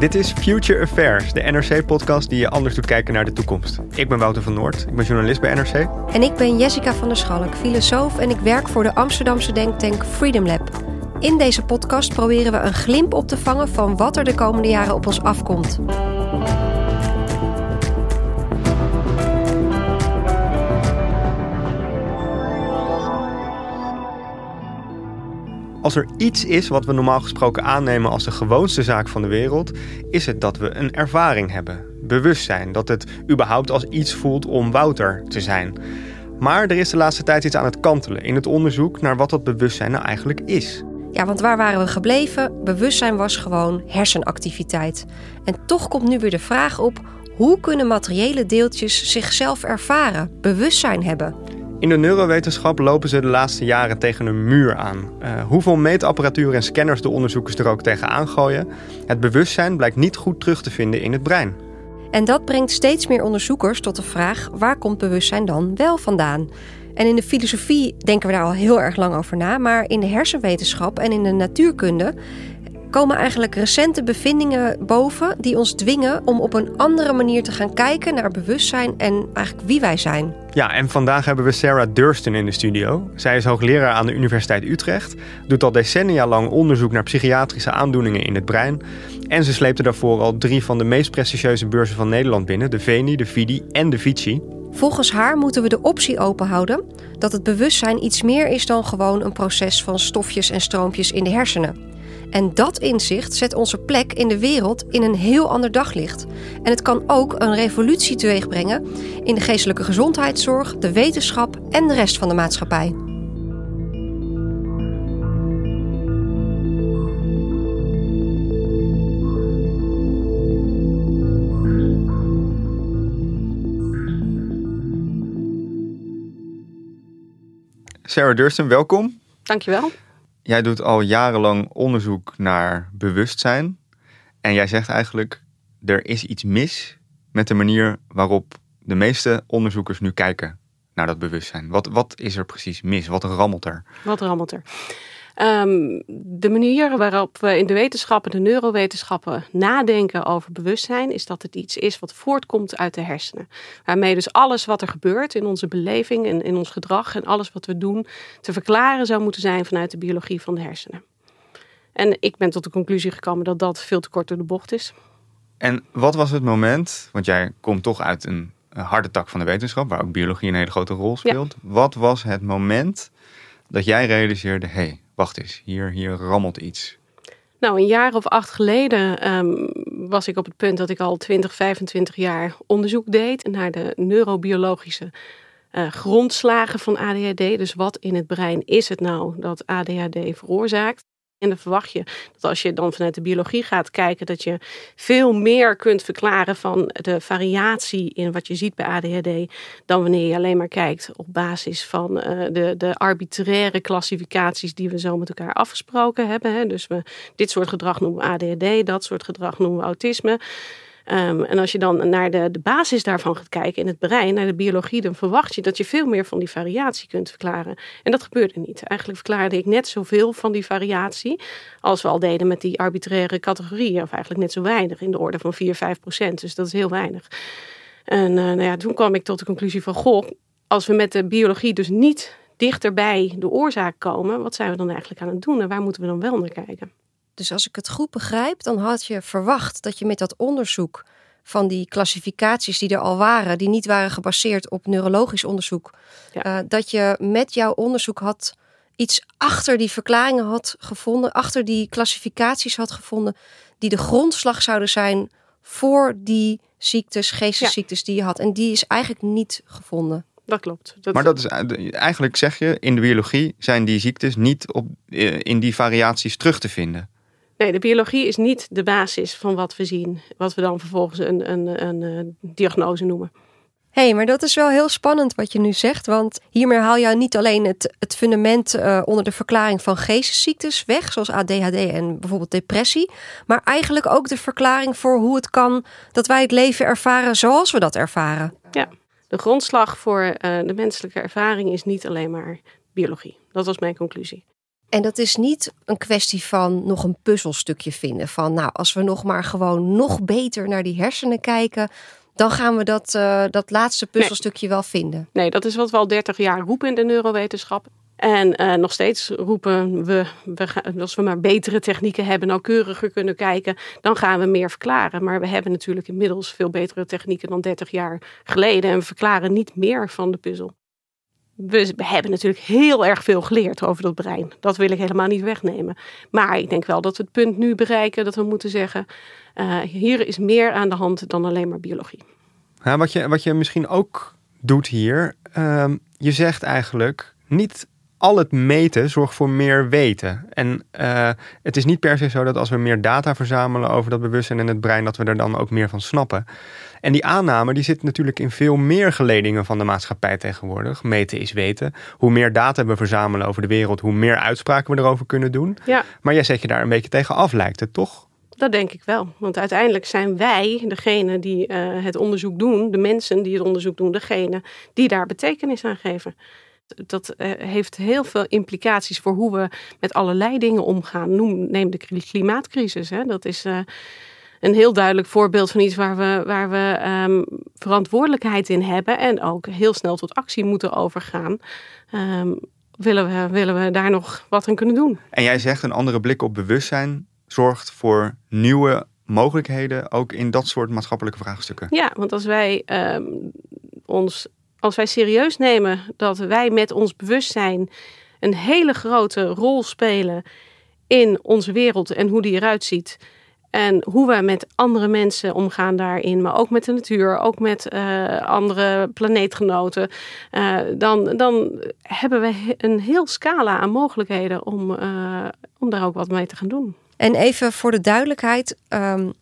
Dit is Future Affairs, de NRC-podcast die je anders doet kijken naar de toekomst. Ik ben Wouter van Noord, ik ben journalist bij NRC. En ik ben Jessica van der Schalk, filosoof en ik werk voor de Amsterdamse denktank Freedom Lab. In deze podcast proberen we een glimp op te vangen van wat er de komende jaren op ons afkomt. Als er iets is wat we normaal gesproken aannemen als de gewoonste zaak van de wereld, is het dat we een ervaring hebben. Bewustzijn, dat het überhaupt als iets voelt om Wouter te zijn. Maar er is de laatste tijd iets aan het kantelen in het onderzoek naar wat dat bewustzijn nou eigenlijk is. Ja, want waar waren we gebleven? Bewustzijn was gewoon hersenactiviteit. En toch komt nu weer de vraag op: hoe kunnen materiële deeltjes zichzelf ervaren, bewustzijn hebben? In de neurowetenschap lopen ze de laatste jaren tegen een muur aan. Uh, hoeveel meetapparatuur en scanners de onderzoekers er ook tegenaan gooien, het bewustzijn blijkt niet goed terug te vinden in het brein. En dat brengt steeds meer onderzoekers tot de vraag: waar komt bewustzijn dan wel vandaan? En in de filosofie denken we daar al heel erg lang over na, maar in de hersenwetenschap en in de natuurkunde komen eigenlijk recente bevindingen boven die ons dwingen om op een andere manier te gaan kijken naar bewustzijn en eigenlijk wie wij zijn. Ja, en vandaag hebben we Sarah Durston in de studio. Zij is hoogleraar aan de Universiteit Utrecht, doet al decennia lang onderzoek naar psychiatrische aandoeningen in het brein. En ze sleepte daarvoor al drie van de meest prestigieuze beurzen van Nederland binnen: de Veni, de Vidi en de Vici. Volgens haar moeten we de optie openhouden dat het bewustzijn iets meer is dan gewoon een proces van stofjes en stroompjes in de hersenen. En dat inzicht zet onze plek in de wereld in een heel ander daglicht. En het kan ook een revolutie teweegbrengen in de geestelijke gezondheidszorg, de wetenschap en de rest van de maatschappij. Sarah Durston, welkom. Dankjewel. Jij doet al jarenlang onderzoek naar bewustzijn. En jij zegt eigenlijk, er is iets mis met de manier waarop de meeste onderzoekers nu kijken naar dat bewustzijn. Wat, wat is er precies mis? Wat rammelt er? Wat rammelt er? Um, de manier waarop we in de wetenschappen, de neurowetenschappen, nadenken over bewustzijn, is dat het iets is wat voortkomt uit de hersenen. Waarmee dus alles wat er gebeurt in onze beleving en in ons gedrag en alles wat we doen, te verklaren zou moeten zijn vanuit de biologie van de hersenen. En ik ben tot de conclusie gekomen dat dat veel te kort door de bocht is. En wat was het moment, want jij komt toch uit een harde tak van de wetenschap, waar ook biologie een hele grote rol speelt. Wat was het moment dat jij realiseerde, hé, hey, wacht eens, hier, hier rammelt iets? Nou, een jaar of acht geleden um, was ik op het punt dat ik al 20, 25 jaar onderzoek deed naar de neurobiologische uh, grondslagen van ADHD. Dus wat in het brein is het nou dat ADHD veroorzaakt? En dan verwacht je dat als je dan vanuit de biologie gaat kijken, dat je veel meer kunt verklaren van de variatie in wat je ziet bij ADHD, dan wanneer je alleen maar kijkt op basis van uh, de, de arbitraire klassificaties die we zo met elkaar afgesproken hebben. Hè. Dus we, dit soort gedrag noemen we ADHD, dat soort gedrag noemen we autisme. Um, en als je dan naar de, de basis daarvan gaat kijken in het brein, naar de biologie, dan verwacht je dat je veel meer van die variatie kunt verklaren. En dat gebeurde niet. Eigenlijk verklaarde ik net zoveel van die variatie als we al deden met die arbitraire categorieën, of eigenlijk net zo weinig, in de orde van 4, 5 procent. Dus dat is heel weinig. En uh, nou ja, toen kwam ik tot de conclusie van, goh, als we met de biologie dus niet dichter bij de oorzaak komen, wat zijn we dan eigenlijk aan het doen en waar moeten we dan wel naar kijken? Dus als ik het goed begrijp, dan had je verwacht dat je met dat onderzoek van die klassificaties die er al waren, die niet waren gebaseerd op neurologisch onderzoek, ja. uh, dat je met jouw onderzoek had iets achter die verklaringen had gevonden, achter die klassificaties had gevonden, die de grondslag zouden zijn voor die ziektes, geestesziektes ja. die je had. En die is eigenlijk niet gevonden. Dat klopt. Dat maar dat is eigenlijk zeg je, in de biologie zijn die ziektes niet op, in die variaties terug te vinden. Nee, de biologie is niet de basis van wat we zien. Wat we dan vervolgens een, een, een, een diagnose noemen. Hé, hey, maar dat is wel heel spannend wat je nu zegt. Want hiermee haal je niet alleen het, het fundament uh, onder de verklaring van geestesziektes weg, zoals ADHD en bijvoorbeeld depressie. Maar eigenlijk ook de verklaring voor hoe het kan dat wij het leven ervaren zoals we dat ervaren. Ja, de grondslag voor uh, de menselijke ervaring is niet alleen maar biologie. Dat was mijn conclusie. En dat is niet een kwestie van nog een puzzelstukje vinden. Van nou, als we nog maar gewoon nog beter naar die hersenen kijken, dan gaan we dat, uh, dat laatste puzzelstukje wel vinden. Nee, dat is wat we al 30 jaar roepen in de neurowetenschap. En uh, nog steeds roepen we, we gaan, als we maar betere technieken hebben, nauwkeuriger kunnen kijken, dan gaan we meer verklaren. Maar we hebben natuurlijk inmiddels veel betere technieken dan 30 jaar geleden en we verklaren niet meer van de puzzel. We, hebben natuurlijk heel erg veel geleerd over dat brein. Dat wil ik helemaal niet wegnemen. Maar ik denk wel dat we het punt nu bereiken dat we moeten zeggen: uh, hier is meer aan de hand dan alleen maar biologie. Ja, wat, je, wat je misschien ook doet hier, uh, je zegt eigenlijk niet al het meten zorgt voor meer weten. En uh, het is niet per se zo dat als we meer data verzamelen over dat bewustzijn en het brein, dat we er dan ook meer van snappen. En die aanname die zit natuurlijk in veel meer geledingen van de maatschappij tegenwoordig. Meten is weten. Hoe meer data we verzamelen over de wereld, hoe meer uitspraken we erover kunnen doen. Ja. Maar jij zet je daar een beetje tegen af, lijkt het toch? Dat denk ik wel. Want uiteindelijk zijn wij, degene die uh, het onderzoek doen, de mensen die het onderzoek doen, degene die daar betekenis aan geven. Dat uh, heeft heel veel implicaties voor hoe we met allerlei dingen omgaan. Noem, neem de klimaatcrisis. Hè. Dat is uh, een heel duidelijk voorbeeld van iets waar we, waar we um, verantwoordelijkheid in hebben en ook heel snel tot actie moeten overgaan. Um, willen, we, willen we daar nog wat aan kunnen doen? En jij zegt een andere blik op bewustzijn zorgt voor nieuwe mogelijkheden, ook in dat soort maatschappelijke vraagstukken. Ja, want als wij um, ons, als wij serieus nemen dat wij met ons bewustzijn een hele grote rol spelen in onze wereld en hoe die eruit ziet. En hoe we met andere mensen omgaan daarin, maar ook met de natuur, ook met uh, andere planeetgenoten. Uh, dan, dan hebben we een heel scala aan mogelijkheden om, uh, om daar ook wat mee te gaan doen. En even voor de duidelijkheid, um,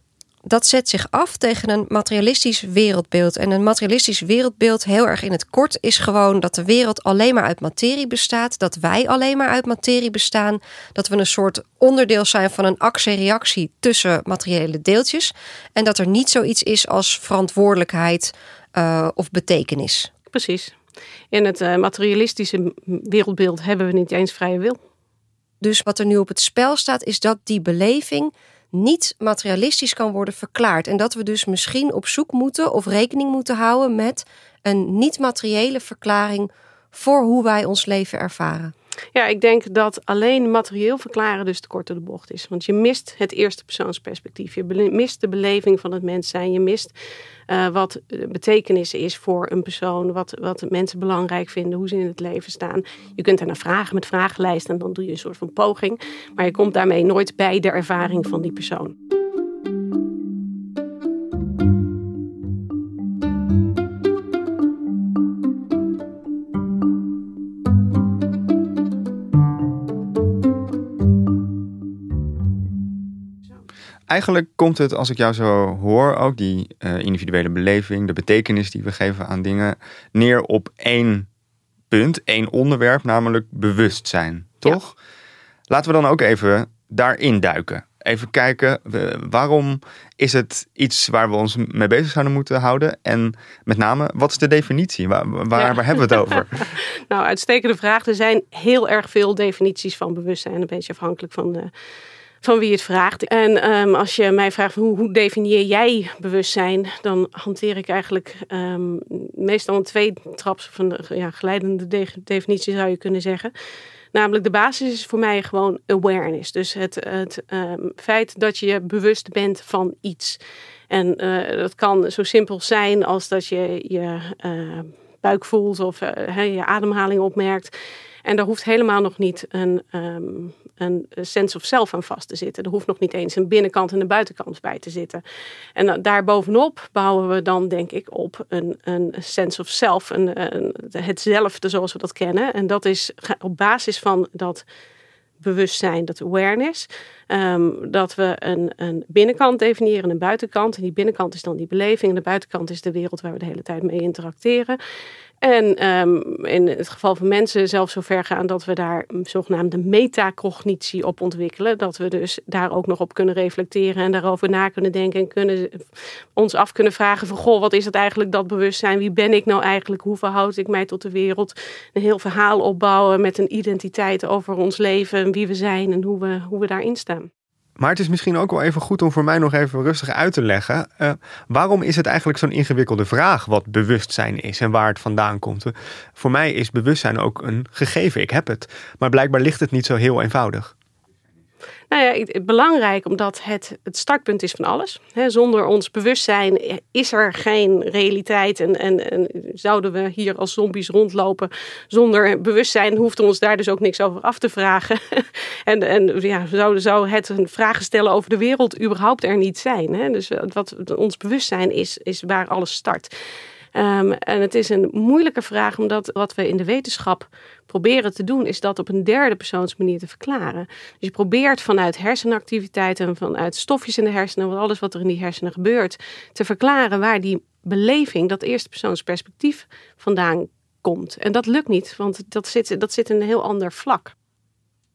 dat zet zich af tegen een materialistisch wereldbeeld. En een materialistisch wereldbeeld, heel erg in het kort, is gewoon dat de wereld alleen maar uit materie bestaat. Dat wij alleen maar uit materie bestaan. Dat we een soort onderdeel zijn van een actie-reactie tussen materiële deeltjes. En dat er niet zoiets is als verantwoordelijkheid uh, of betekenis. Precies. In het uh, materialistische wereldbeeld hebben we niet eens vrije wil. Dus wat er nu op het spel staat, is dat die beleving niet materialistisch kan worden verklaard. En dat we dus misschien op zoek moeten of rekening moeten houden met een niet-materiële verklaring voor hoe wij ons leven ervaren. Ja, ik denk dat alleen materieel verklaren dus te kort door de bocht is. Want je mist het eerste persoonsperspectief. Je mist de beleving van het mens zijn. Je mist uh, wat betekenis is voor een persoon. Wat, wat mensen belangrijk vinden. Hoe ze in het leven staan. Je kunt naar vragen met vragenlijsten. En dan doe je een soort van poging. Maar je komt daarmee nooit bij de ervaring van die persoon. Eigenlijk komt het, als ik jou zo hoor, ook die uh, individuele beleving, de betekenis die we geven aan dingen, neer op één punt, één onderwerp, namelijk bewustzijn. Toch? Ja. Laten we dan ook even daarin duiken. Even kijken, waarom is het iets waar we ons mee bezig zouden moeten houden? En met name, wat is de definitie? Waar, waar, ja. waar hebben we het over? nou, uitstekende vraag. Er zijn heel erg veel definities van bewustzijn. Een beetje afhankelijk van de van wie het vraagt. En um, als je mij vraagt hoe, hoe, definieer jij bewustzijn, dan hanteer ik eigenlijk um, meestal een twee traps van de ja, geleidende de definitie zou je kunnen zeggen. Namelijk de basis is voor mij gewoon awareness. Dus het, het um, feit dat je bewust bent van iets. En uh, dat kan zo simpel zijn als dat je je buik voelt of uh, je ademhaling opmerkt. En daar hoeft helemaal nog niet een, een sense of self aan vast te zitten. Er hoeft nog niet eens een binnenkant en een buitenkant bij te zitten. En daar bovenop bouwen we dan, denk ik, op een, een sense of self. Een, een, hetzelfde zoals we dat kennen. En dat is op basis van dat bewustzijn, dat awareness. Ehm, dat we een, een binnenkant definiëren en een buitenkant. En die binnenkant is dan die beleving. En de buitenkant is de wereld waar we de hele tijd mee interacteren. En um, in het geval van mensen zelfs zo ver gaan dat we daar zogenaamde metacognitie op ontwikkelen. Dat we dus daar ook nog op kunnen reflecteren en daarover na kunnen denken. En kunnen, ons af kunnen vragen van goh, wat is het eigenlijk dat bewustzijn? Wie ben ik nou eigenlijk? Hoe verhoud ik mij tot de wereld? Een heel verhaal opbouwen met een identiteit over ons leven. Wie we zijn en hoe we, hoe we daarin staan. Maar het is misschien ook wel even goed om voor mij nog even rustig uit te leggen. Uh, waarom is het eigenlijk zo'n ingewikkelde vraag wat bewustzijn is en waar het vandaan komt? Voor mij is bewustzijn ook een gegeven. Ik heb het. Maar blijkbaar ligt het niet zo heel eenvoudig. Nou ja, belangrijk omdat het het startpunt is van alles. zonder ons bewustzijn is er geen realiteit en, en, en, zouden we hier als zombies rondlopen zonder bewustzijn, hoeft ons daar dus ook niks over af te vragen. en en ja, zou, zou het een vragen stellen over de wereld überhaupt er niet zijn. Dus wat ons bewustzijn is, is waar alles start. Um, en het is een moeilijke vraag, omdat wat we in de wetenschap proberen te doen, is dat op een derde persoons manier te verklaren. Dus je probeert vanuit hersenactiviteit en vanuit stofjes in de hersenen, alles wat er in die hersenen gebeurt, te verklaren waar die beleving, dat eerste persoons perspectief vandaan komt. En dat lukt niet, want dat zit, dat zit in een heel ander vlak.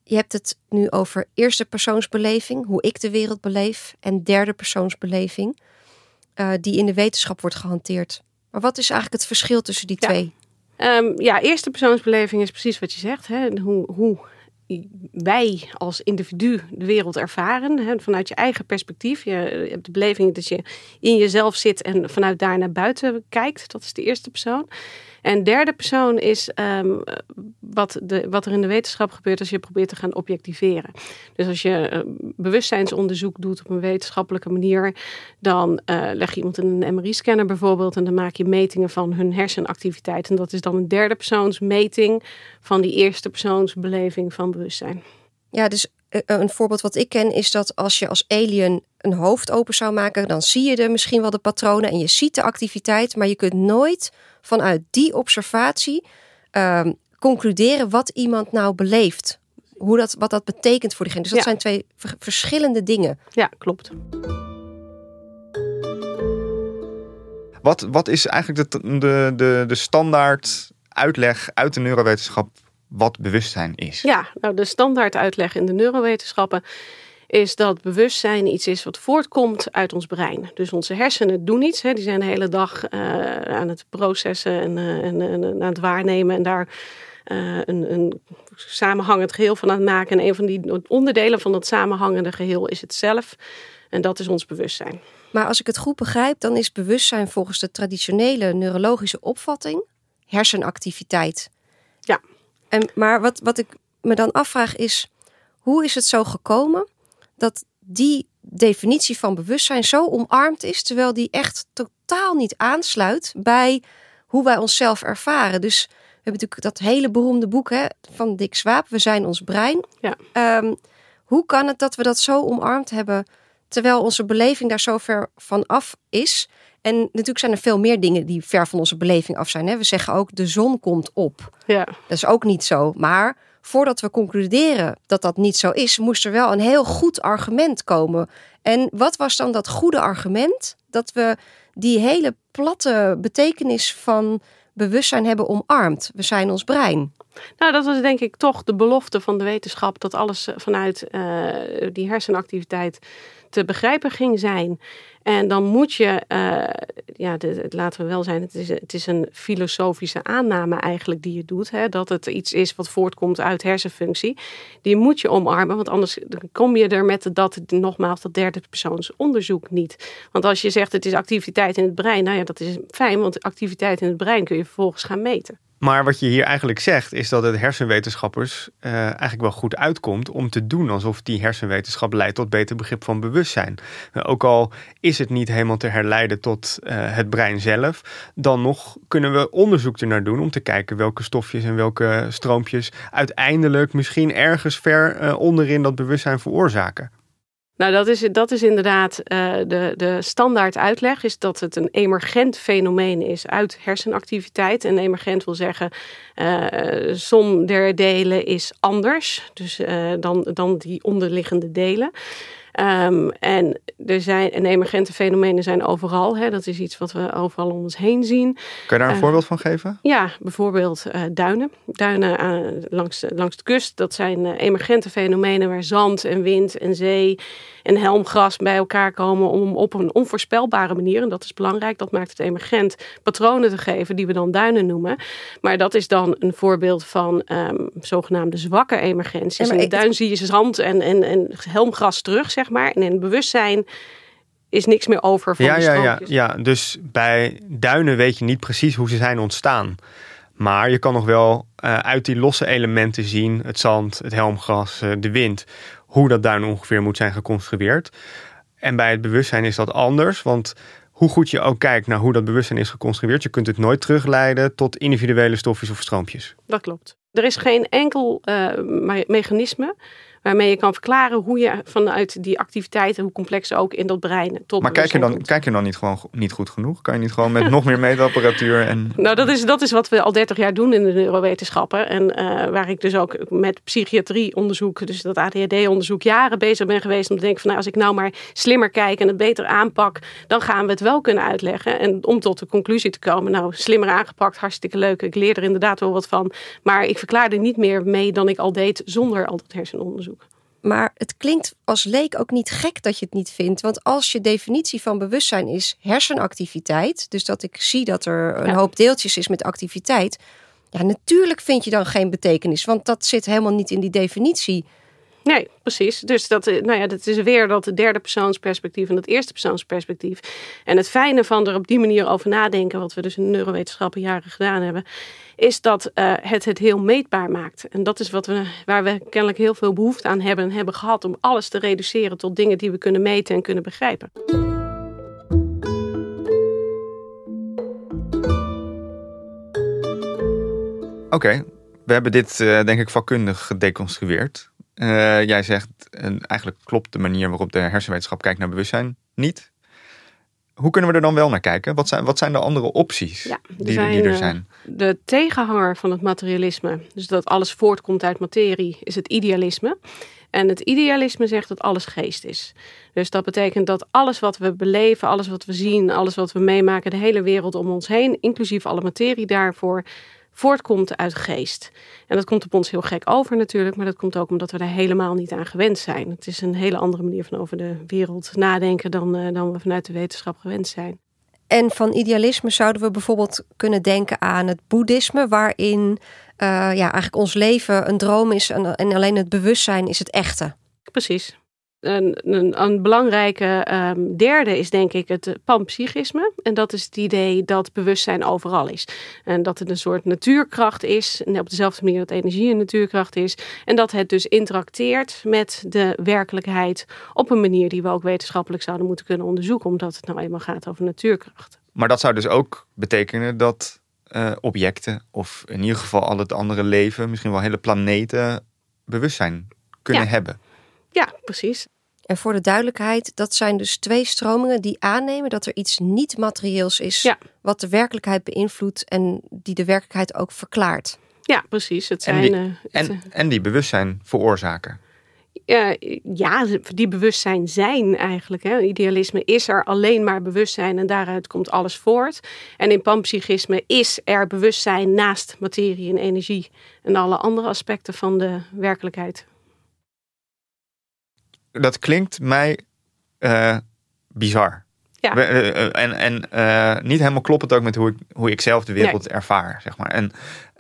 Je hebt het nu over eerste persoonsbeleving, hoe ik de wereld beleef, en derde persoonsbeleving, uh, die in de wetenschap wordt gehanteerd. Maar wat is eigenlijk het verschil tussen die twee? Um, ja, eerste persoonsbeleving is precies wat je zegt. Hè? Hoe, hoe wij als individu de wereld ervaren. Hè? Vanuit je eigen perspectief. Je hebt de beleving dat je in jezelf zit en vanuit daar naar buiten kijkt. Dat is de eerste persoon. En derde persoon is um, wat, de, wat er in de wetenschap gebeurt als je probeert te gaan objectiveren. Dus als je uh, bewustzijnsonderzoek doet op een wetenschappelijke manier, dan uh, leg je iemand in een MRI-scanner bijvoorbeeld en dan maak je metingen van hun hersenactiviteit. En dat is dan een derde persoons meting van die eerste persoons beleving van bewustzijn. Ja, dus eh, een voorbeeld wat ik ken is dat als je als alien een hoofd open zou maken, dan zie je er misschien wel de patronen en je ziet de activiteit, maar je kunt nooit vanuit die observatie um, concluderen wat iemand nou beleeft. Hoe dat, wat dat betekent voor diegene. Dus dat zijn twee verschillende dingen. Ja, klopt. Wat, wat is eigenlijk de, de, de, de standaard uitleg uit de neurowetenschap wat bewustzijn is? Ja, nou de standaard uitleg in de neurowetenschappen is dat bewustzijn iets is wat voortkomt uit ons brein. Dus onze hersenen doen iets. Hè. Die zijn de hele dag uh, aan het processen en, uh, en, en, aan het waarnemen en daar uh, een, een, samenhangend geheel van aan het maken. En een van die onderdelen van dat samenhangende geheel is het zelf. En dat is ons bewustzijn. Maar als ik het goed begrijp, dan is bewustzijn volgens de traditionele neurologische opvatting hersenactiviteit. En, maar wat, wat ik me dan afvraag is, hoe is het zo gekomen dat die definitie van bewustzijn zo omarmd is, terwijl die echt totaal niet aansluit bij hoe wij onszelf ervaren. Dus we hebben natuurlijk dat hele beroemde boek hè, van Dick Swaap, We zijn ons brein. Ja. Um, hoe kan het dat we dat zo omarmd hebben, terwijl onze beleving daar zo ver van af is? En natuurlijk zijn er veel meer dingen die ver van onze beleving af zijn. Hè? We zeggen ook de zon komt op. Ja. Dat is ook niet zo. Maar voordat we concluderen dat dat niet zo is, moest er wel een heel goed argument komen. En wat was dan dat goede argument? Dat we die hele platte betekenis van bewustzijn hebben omarmd. We zijn ons brein. Nou, dat was denk ik toch de belofte van de wetenschap dat alles vanuit uh, die hersenactiviteit te begrijpen ging zijn. En dan moet je, uh, ja, de, laten we wel zijn, het is, het is een filosofische aanname eigenlijk die je doet. Hè, dat het iets is wat voortkomt uit hersenfunctie. Die moet je omarmen, want anders kom je er met dat, nogmaals, dat derde persoons onderzoek niet. Want als je zegt het is activiteit in het brein, nou ja, dat is fijn, want activiteit in het brein kun je vervolgens gaan meten. Maar wat je hier eigenlijk zegt, is dat het hersenwetenschappers uh, eigenlijk wel goed uitkomt om te doen alsof die hersenwetenschap leidt tot beter begrip van bewustzijn. Uh, ook al is het niet helemaal te herleiden tot uh, het brein zelf, dan nog kunnen we onderzoek ernaar doen om te kijken welke stofjes en welke stroompjes uiteindelijk misschien ergens ver onderin dat bewustzijn veroorzaken. Nou, dat is, dat is inderdaad uh, de, de standaard uitleg, is dat het een emergent fenomeen is uit hersenactiviteit. En emergent wil zeggen, uh, som der delen is anders dus, uh, dan, dan die onderliggende delen. Um, en er zijn en emergente fenomenen zijn overal. Hè. Dat is iets wat we overal om ons heen zien. Kan je daar een uh, voorbeeld van geven? Ja, bijvoorbeeld uh, duinen. Duinen uh, langs, langs de kust. Dat zijn emergente fenomenen waar zand en wind en zee en helmgras bij elkaar komen om op een onvoorspelbare manier, en dat is belangrijk, dat maakt het emergent, patronen te geven die we dan duinen noemen. Maar dat is dan een voorbeeld van um, zogenaamde zwakke emergenties. Ja, in de duin zie je zand en, en, en helmgras terug, zeg maar. En in het bewustzijn is niks meer over van ja, die ja, ja, ja, dus bij duinen weet je niet precies hoe ze zijn ontstaan. Maar je kan nog wel uh, uit die losse elementen zien, het zand, het helmgras, uh, de wind, hoe dat duin ongeveer moet zijn geconstrueerd. En bij het bewustzijn is dat anders, want hoe goed je ook kijkt naar hoe dat bewustzijn is geconstrueerd, je kunt het nooit terugleiden tot individuele stofjes of stroompjes. Dat klopt. Er is geen enkel uh, mechanisme waarmee je kan verklaren hoe je vanuit die activiteiten, hoe complex ze ook in dat brein tot Maar kijk je, dan, kijk je dan niet gewoon niet goed genoeg? Kan je niet gewoon met nog meer meetapparatuur en... Nou, dat is, dat is wat we al 30 jaar doen in de neurowetenschappen. En uh, waar ik dus ook met psychiatrie onderzoek, dus dat ADHD-onderzoek, jaren bezig ben geweest om te denken van nou, als ik nou maar slimmer kijk en het beter aanpak, dan gaan we het wel kunnen uitleggen. En om tot de conclusie te komen, nou, slimmer aangepakt, hartstikke leuk. Ik leer er inderdaad wel wat van. Maar ik verklaar er niet meer mee dan ik al deed zonder al dat hersenonderzoek. Maar het klinkt als leek ook niet gek dat je het niet vindt. Want als je definitie van bewustzijn is hersenactiviteit. Dus dat ik zie dat er een ja. hoop deeltjes is met activiteit. Ja, natuurlijk vind je dan geen betekenis. Want dat zit helemaal niet in die definitie. Nee, precies. Dus dat, nou ja, dat is weer dat derde persoonsperspectief en dat eerste persoonsperspectief. En het fijne van er op die manier over nadenken, wat we dus in neurowetenschappen jaren gedaan hebben, is dat uh, het het heel meetbaar maakt. En dat is wat we, waar we kennelijk heel veel behoefte aan hebben en hebben gehad om alles te reduceren tot dingen die we kunnen meten en kunnen begrijpen. Oké, we hebben dit uh, denk ik vakkundig gedeconstrueerd. Uh, jij zegt, en eigenlijk klopt de manier waarop de hersenwetenschap kijkt naar bewustzijn niet. Hoe kunnen we er dan wel naar kijken? Wat zijn, wat zijn de andere opties ja, die, zijn, die, er zijn? De tegenhanger van het materialisme, dus dat alles voortkomt uit materie, is het idealisme. En het idealisme zegt dat alles geest is. Dus dat betekent dat alles wat we beleven, alles wat we zien, alles wat we meemaken, de hele wereld om ons heen, inclusief alle materie daarvoor, voortkomt uit geest. En dat komt op ons heel gek over natuurlijk, maar dat komt ook omdat we daar helemaal niet aan gewend zijn. Het is een hele andere manier van over de wereld nadenken dan, uh, dan we vanuit de wetenschap gewend zijn. En van idealisme zouden we bijvoorbeeld kunnen denken aan het boeddhisme, waarin uh, ja, eigenlijk ons leven een droom is en, en alleen het bewustzijn is het echte. Precies. Een, een, een, belangrijke um, derde is denk ik het panpsychisme. En dat is het idee dat bewustzijn overal is. En dat het een soort natuurkracht is. En op dezelfde manier dat energie een natuurkracht is. En dat het dus interacteert met de werkelijkheid op een manier die we ook wetenschappelijk zouden moeten kunnen onderzoeken. Omdat het nou eenmaal gaat over natuurkracht. Maar dat zou dus ook betekenen dat uh, objecten, of in ieder geval al het andere leven, misschien wel hele planeten, bewustzijn kunnen ja. hebben. Ja, precies. En voor de duidelijkheid, dat zijn dus twee stromingen die aannemen dat er iets niet materieels is, ja. wat de werkelijkheid beïnvloedt en die de werkelijkheid ook verklaart. Ja, precies. Het zijn, en, die, uh, het, en, en die bewustzijn veroorzaken. Uh, ja, die bewustzijn zijn eigenlijk. Hè. Idealisme is er alleen maar bewustzijn en daaruit komt alles voort. En in panpsychisme is er bewustzijn naast materie en energie en alle andere aspecten van de werkelijkheid dat klinkt mij uh, bizar. Ja. En, en, en uh, niet helemaal kloppend ook met hoe ik, hoe ik zelf de wereld Nee. ervaar, zeg maar. En, uh,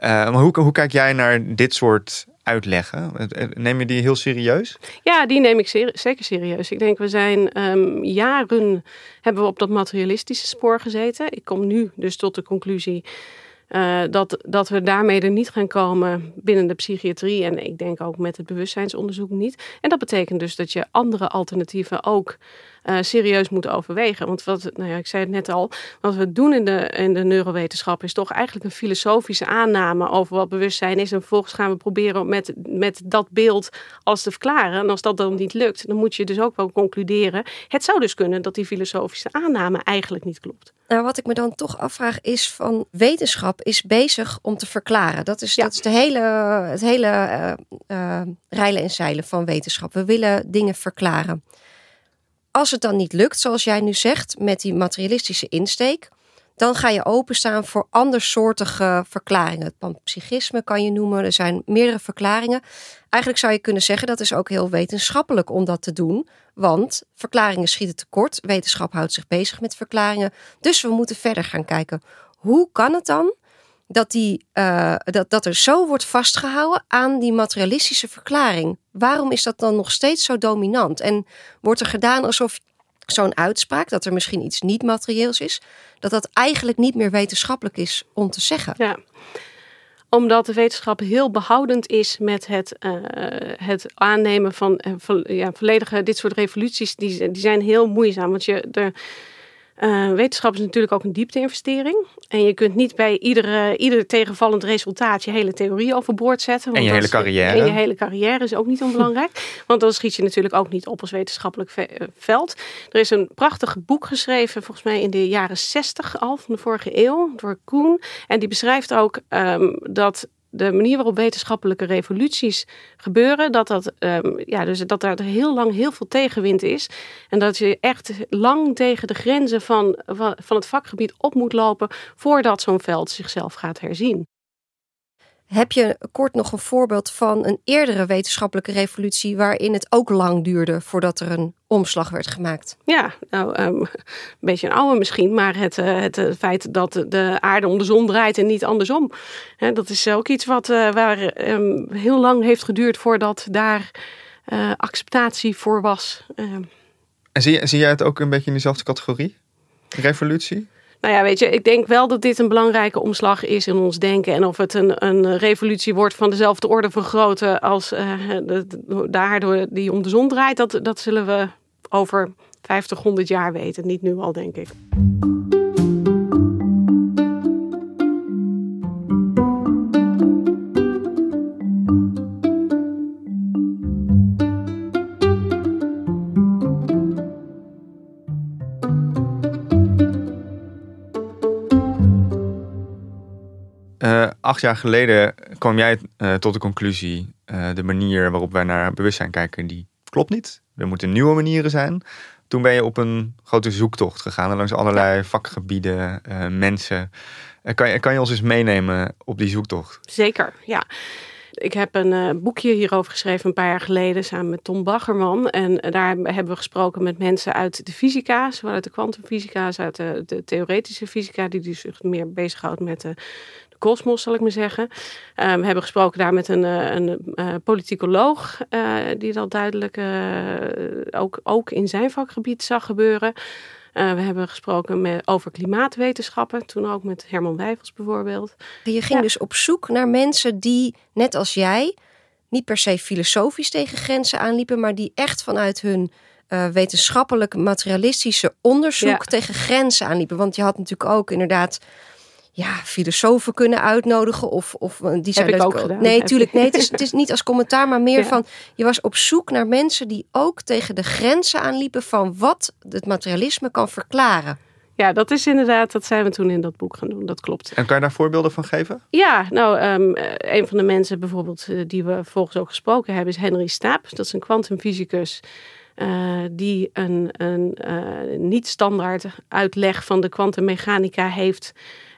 maar hoe, hoe kijk jij naar dit soort uitleggen? Neem je die heel serieus? Ja, die neem ik zeker serieus. Ik denk, we zijn um, jaren hebben we op dat materialistische spoor gezeten. Ik kom nu dus tot de conclusie Uh, dat, dat we daarmee er niet gaan komen binnen de psychiatrie. En ik denk ook met het bewustzijnsonderzoek niet. En dat betekent dus dat je andere alternatieven ook uh, serieus moeten overwegen. Want wat, nou ja, ik zei het net al, wat we doen in de, in de neurowetenschap is toch eigenlijk een filosofische aanname over wat bewustzijn is. En vervolgens gaan we proberen met, met dat beeld alles te verklaren. En als dat dan niet lukt, dan moet je dus ook wel concluderen. Het zou dus kunnen dat die filosofische aanname eigenlijk niet klopt. Nou, wat ik me dan toch afvraag is van wetenschap is bezig om te verklaren. Dat is, dat is de hele, het hele uh, uh, rijlen en zeilen van wetenschap. We willen dingen verklaren. Als het dan niet lukt, zoals jij nu zegt, met die materialistische insteek, dan ga je openstaan voor andersoortige verklaringen. Het panpsychisme kan je noemen. Er zijn meerdere verklaringen. Eigenlijk zou je kunnen zeggen dat is ook heel wetenschappelijk om dat te doen. Want verklaringen schieten tekort. Wetenschap houdt zich bezig met verklaringen. Dus we moeten verder gaan kijken. Hoe kan het dan dat, die, uh, dat, dat er zo wordt vastgehouden aan die materialistische verklaring? Waarom is dat dan nog steeds zo dominant? En wordt er gedaan alsof zo'n uitspraak, dat er misschien iets niet materieels is, dat dat eigenlijk niet meer wetenschappelijk is om te zeggen? Ja omdat de wetenschap heel behoudend is met het, uh, het aannemen van, uh, ja, volledige dit soort revoluties. Die, die zijn heel moeizaam. Want je, de, uh, wetenschap is natuurlijk ook een diepte-investering. En je kunt niet bij iedere, ieder tegenvallend resultaat je hele theorie overboord zetten. En je hele carrière. En je hele carrière is ook niet onbelangrijk. want dan schiet je natuurlijk ook niet op als wetenschappelijk eh, veld. Er is een prachtig boek geschreven, volgens mij in de jaren 60 al van de vorige eeuw, door Koen. En die beschrijft ook um, dat de manier waarop wetenschappelijke revoluties gebeuren, dat, dat, um, ja, dus dat er heel lang heel veel tegenwind is. En dat je echt lang tegen de grenzen van, van, van het vakgebied op moet lopen voordat zo'n veld zichzelf gaat herzien. Heb je kort nog een voorbeeld van een eerdere wetenschappelijke revolutie waarin het ook lang duurde voordat er een omslag werd gemaakt? Ja, nou, um, een beetje een oude misschien, maar het, uh, het uh, feit dat de aarde om de zon draait en niet andersom. Hè, dat is ook iets wat uh, waar um, heel lang heeft geduurd voordat daar acceptatie voor was. Ehm. En zie, zie jij het ook een beetje in dezelfde categorie? Revolutie? Nou ja, weet je, ik denk wel dat dit een belangrijke omslag is in ons denken. En of het een, een revolutie wordt van dezelfde orde van grootte als uh, de, de aarde die om de zon draait, dat, dat zullen we over 50, 100 jaar weten. Niet nu al, denk ik. acht jaar geleden kwam jij uh, tot de conclusie, uh, de manier waarop wij naar bewustzijn kijken, die klopt niet. Er moeten nieuwe manieren zijn. Toen ben je op een grote zoektocht gegaan langs allerlei vakgebieden, uh, mensen. kan, je, kan je ons eens meenemen op die zoektocht? Zeker, ja. Ik heb een uh, boekje hierover geschreven een paar jaar geleden samen met Tom Baggerman. En daar hebben we gesproken met mensen uit de fysica, zowel uit de kwantumfysica als uit de, de, theoretische fysica, die dus zich meer bezighoudt met de, kosmos, zal ik maar zeggen. Uh, we hebben gesproken daar met een, eh, een, een uh, politicoloog, uh, die dat duidelijk ook, ook in zijn vakgebied zag gebeuren. we hebben gesproken met, over klimaatwetenschappen, toen ook met Herman Wijfels bijvoorbeeld. Je ging dus op zoek naar mensen die, net als jij, niet per se filosofisch tegen grenzen aanliepen, maar die echt vanuit hun uh, wetenschappelijk materialistische onderzoek ja. tegen grenzen aanliepen. Want je had natuurlijk ook inderdaad ja, filosofen kunnen uitnodigen. Of, of eh, die zijn Heb ik ook gedaan. Nee, natuurlijk. Nee, het is, het is niet als commentaar, maar meer van je was op zoek naar mensen die ook tegen de grenzen aanliepen van wat het materialisme kan verklaren. Ja, dat is inderdaad, dat zijn we toen in dat boek gaan doen, dat klopt. En kan je daar voorbeelden van geven? Ja, nou, um, een van de mensen bijvoorbeeld eh, die we volgens ook gesproken hebben is Henry Staap. Dat is een kwantumfysicus uh, die een, een uh, niet-standaard uitleg van de kwantummechanica heeft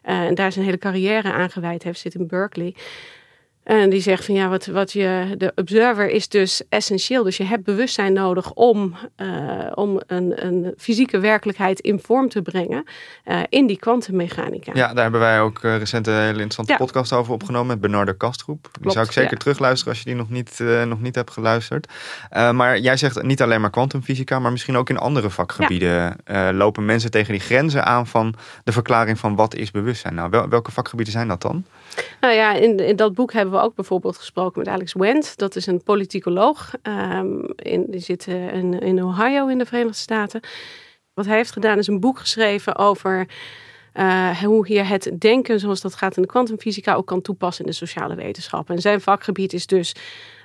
en daar zijn hele carrière aan gewijd heeft, zit in Berkeley. En die zegt van ja, wat, wat je, de observer is dus essentieel. Dus je hebt bewustzijn nodig om, uh, om een, een fysieke werkelijkheid in vorm te brengen uh, in die kwantummechanica. Ja, daar hebben wij ook uh, recent een hele interessante ja. podcast over opgenomen met Bernardo Kastgroep. Die zou ik zeker ja. terugluisteren als je die nog niet, nog niet hebt geluisterd. maar jij zegt niet alleen maar kwantumfysica, maar misschien ook in andere vakgebieden ja. lopen mensen tegen die grenzen aan van de verklaring van wat is bewustzijn. Nou, wel, welke vakgebieden zijn dat dan? Nou ja, in, in dat boek hebben we ook bijvoorbeeld gesproken met Alex Wendt. Dat is een politicoloog. In, die zit in, in Ohio in de Verenigde Staten. Wat hij heeft gedaan is een boek geschreven over uh, hoe je het denken zoals dat gaat in de kwantumfysica ook kan toepassen in de sociale wetenschappen. En zijn vakgebied is dus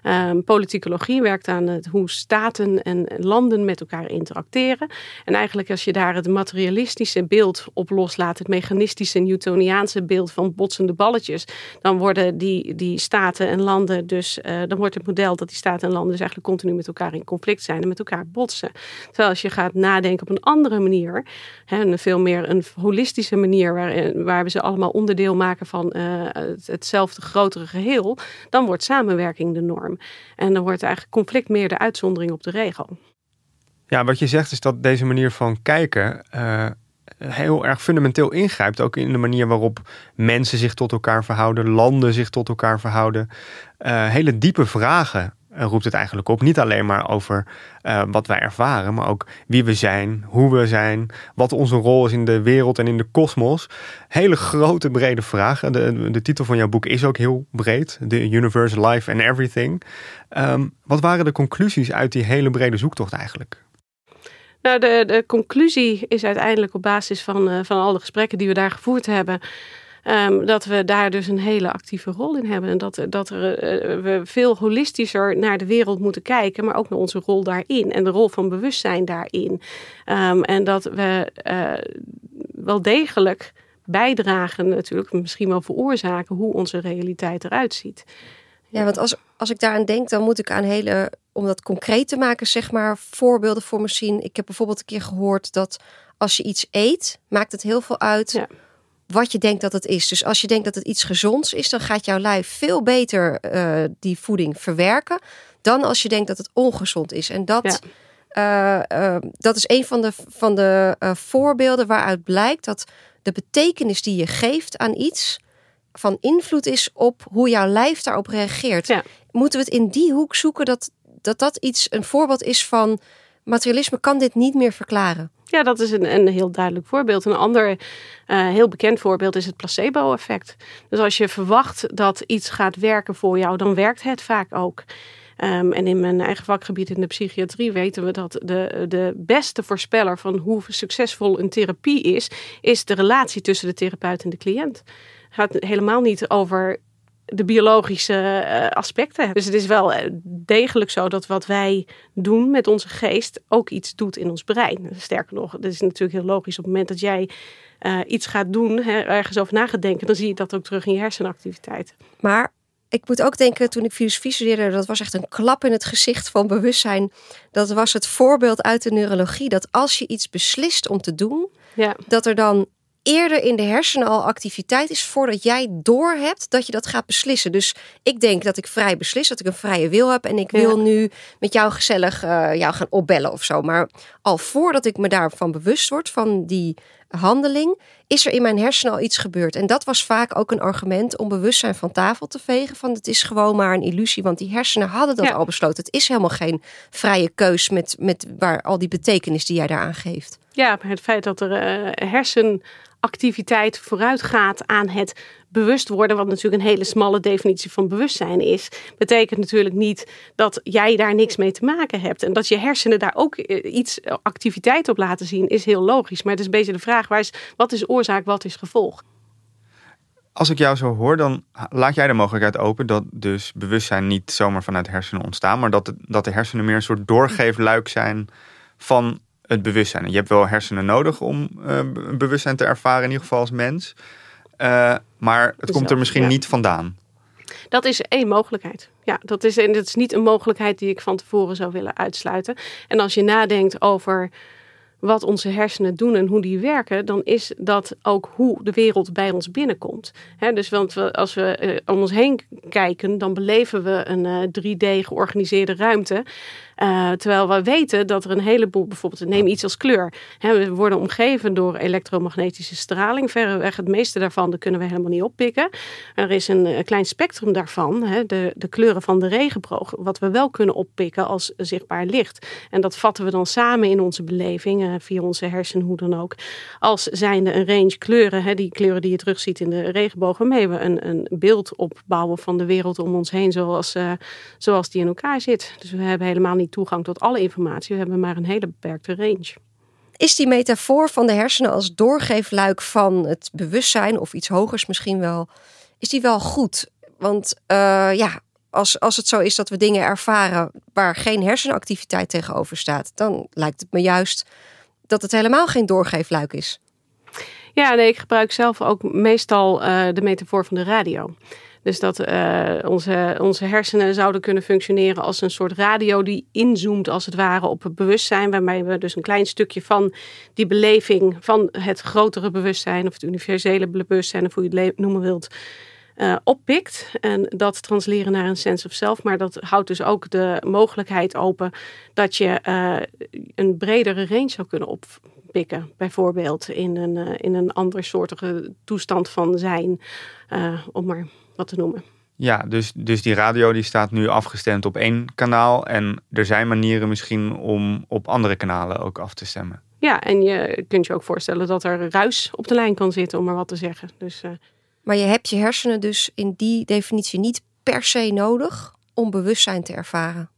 um, politicologie, werkt aan het, hoe staten en landen met elkaar interacteren. En eigenlijk als je daar het materialistische beeld op loslaat, het mechanistische Newtoniaanse beeld van botsende balletjes, dan worden die, die staten en landen dus, uh, dan wordt het model dat die staten en landen dus eigenlijk continu met elkaar in conflict zijn en met elkaar botsen. Terwijl als je gaat nadenken op een andere manier, een veel meer een holistische manier waar, waar we ze allemaal onderdeel maken van het, hetzelfde grotere geheel, dan wordt samenwerking de norm. En dan wordt eigenlijk conflict meer de uitzondering op de regel. Ja, wat je zegt is dat deze manier van kijken uh, heel erg fundamenteel ingrijpt. Ook in de manier waarop mensen zich tot elkaar verhouden, landen zich tot elkaar verhouden. Uh, hele diepe vragen eh, roept het eigenlijk op. Niet alleen maar over uh, wat wij ervaren, maar ook wie we zijn, hoe we zijn, wat onze rol is in de wereld en in de kosmos. Hele grote, brede vragen. De, de titel van jouw boek is ook heel breed: The Universe, Life and Everything. Um, wat waren de conclusies uit die hele brede zoektocht eigenlijk? Nou, de, de conclusie is uiteindelijk op basis van, uh, van al de gesprekken die we daar gevoerd hebben. Um, dat we daar dus een hele actieve rol in hebben. En dat, dat er, uh, we veel holistischer naar de wereld moeten kijken, maar ook naar onze rol daarin en de rol van bewustzijn daarin. Um, en dat we uh, wel degelijk bijdragen, natuurlijk, misschien wel veroorzaken hoe onze realiteit eruit ziet. Ja, want als, als ik daaraan denk, dan moet ik aan hele, om dat concreet te maken, zeg maar, voorbeelden voor me zien. Ik heb bijvoorbeeld een keer gehoord dat als je iets eet, maakt het heel veel uit. Ja wat je denkt dat het is. Dus als je denkt dat het iets gezonds is, dan gaat jouw lijf veel beter uh, die voeding verwerken dan als je denkt dat het ongezond is. En dat, ja. uh, uh, dat is een van de, van de voorbeelden waaruit blijkt dat de betekenis die je geeft aan iets van invloed is op hoe jouw lijf daarop reageert. Ja. Moeten we het in die hoek zoeken dat, dat dat iets een voorbeeld is van materialisme kan dit niet meer verklaren? Ja, dat is een, een heel duidelijk voorbeeld. Een ander uh, heel bekend voorbeeld is het placebo-effect. Dus als je verwacht dat iets gaat werken voor jou, dan werkt het vaak ook. Um, en in mijn eigen vakgebied in de psychiatrie weten we dat de, de beste voorspeller van hoe succesvol een therapie is, is de relatie tussen de therapeut en de cliënt. Gaat helemaal niet over de biologische uh, aspecten. Dus het is wel eh, degelijk zo dat wat wij doen met onze geest ook iets doet in ons brein. Sterker nog, dat is natuurlijk heel logisch. Op het moment dat jij uh, iets gaat doen, hè, ergens over na gaat denken, dan zie je dat ook terug in je hersenactiviteit. Maar ik moet ook denken, toen ik filosofie studeerde, dat was echt een klap in het gezicht van bewustzijn. Dat was het voorbeeld uit de neurologie, dat als je iets beslist om te doen, ja. dat er dan eerder in de hersenen al activiteit is voordat jij doorhebt dat je dat gaat beslissen. Dus ik denk dat ik vrij beslis, dat ik een vrije wil heb en ik wil nu met jou gezellig uh, jou gaan opbellen of zo. Maar al voordat ik me daarvan bewust word van die handeling, is er in mijn hersenen al iets gebeurd. En dat was vaak ook een argument om bewustzijn van tafel te vegen. Van het is gewoon maar een illusie, want die hersenen hadden dat al besloten. Het is helemaal geen vrije keus met, met waar al die betekenis die jij daaraan geeft. Ja, het feit dat er uh, hersen activiteit vooruitgaat aan het bewust worden, wat natuurlijk een hele smalle definitie van bewustzijn is, betekent natuurlijk niet dat jij daar niks mee te maken hebt. En dat je hersenen daar ook eh, iets eh, activiteit op laten zien, is heel logisch. Maar het is een beetje de vraag: waar is, wat is oorzaak, wat is gevolg? Als ik jou zo hoor, dan laat jij de mogelijkheid open dat dus bewustzijn niet zomaar vanuit hersenen ontstaan, maar dat dat de hersenen meer een soort doorgeefluik zijn van het bewustzijn. je hebt wel hersenen nodig om uh, bewustzijn te ervaren, in ieder geval als mens. Uh, maar het komt er misschien niet vandaan. Dat is één mogelijkheid. Ja, dat is, en dat is niet een mogelijkheid die ik van tevoren zou willen uitsluiten. En als je nadenkt over wat onze hersenen doen en hoe die werken, dan is dat ook hoe de wereld bij ons binnenkomt. dus want we, als we uh, om ons heen kijken, dan beleven we een 3D georganiseerde ruimte. Uh, terwijl we weten dat er een heleboel, bijvoorbeeld neem iets als kleur. We worden omgeven door elektromagnetische straling. Verreweg het meeste daarvan dat kunnen we helemaal niet oppikken. Er is een, een klein spectrum daarvan, de, de kleuren van de regenboog, wat we wel kunnen oppikken als zichtbaar licht. En dat vatten we dan samen in onze beleving, uh, via onze hersenen, hoe dan ook. Als zijnde een range kleuren, die kleuren die je terugziet in de regenboog, waarmee we een, een beeld opbouwen van de wereld om ons heen zoals, zoals die in elkaar zit. Dus we hebben helemaal niet toegang tot alle informatie. We hebben maar een hele beperkte range. Is die metafoor van de hersenen als doorgeefluik van het bewustzijn of iets hogers misschien wel, is die wel goed? Want uh, ja, als, als het zo is dat we dingen ervaren waar geen hersenactiviteit tegenover staat, dan lijkt het me juist dat het helemaal geen doorgeefluik is. Ja, nee, ik gebruik zelf ook meestal uh, de metafoor van de radio. Dus dat uh, onze, onze hersenen zouden kunnen functioneren als een soort radio die inzoomt als het ware op het bewustzijn. Waarmee we dus een klein stukje van die beleving van het grotere bewustzijn of het universele bewustzijn of hoe je het noemen wilt. Uh, oppikt en dat transleren naar een sense of self. Maar dat houdt dus ook de mogelijkheid open dat je uh, een bredere range zou kunnen oppikken. Bijvoorbeeld in een, uh, in een andersoortige toestand van zijn. om maar wat te noemen. Ja, dus, dus die radio die staat nu afgestemd op één kanaal. En er zijn manieren misschien om op andere kanalen ook af te stemmen. Ja, en je kunt je ook voorstellen dat er ruis op de lijn kan zitten, om maar wat te zeggen. Dus, uh... Maar je hebt je hersenen dus in die definitie niet per se nodig om bewustzijn te ervaren.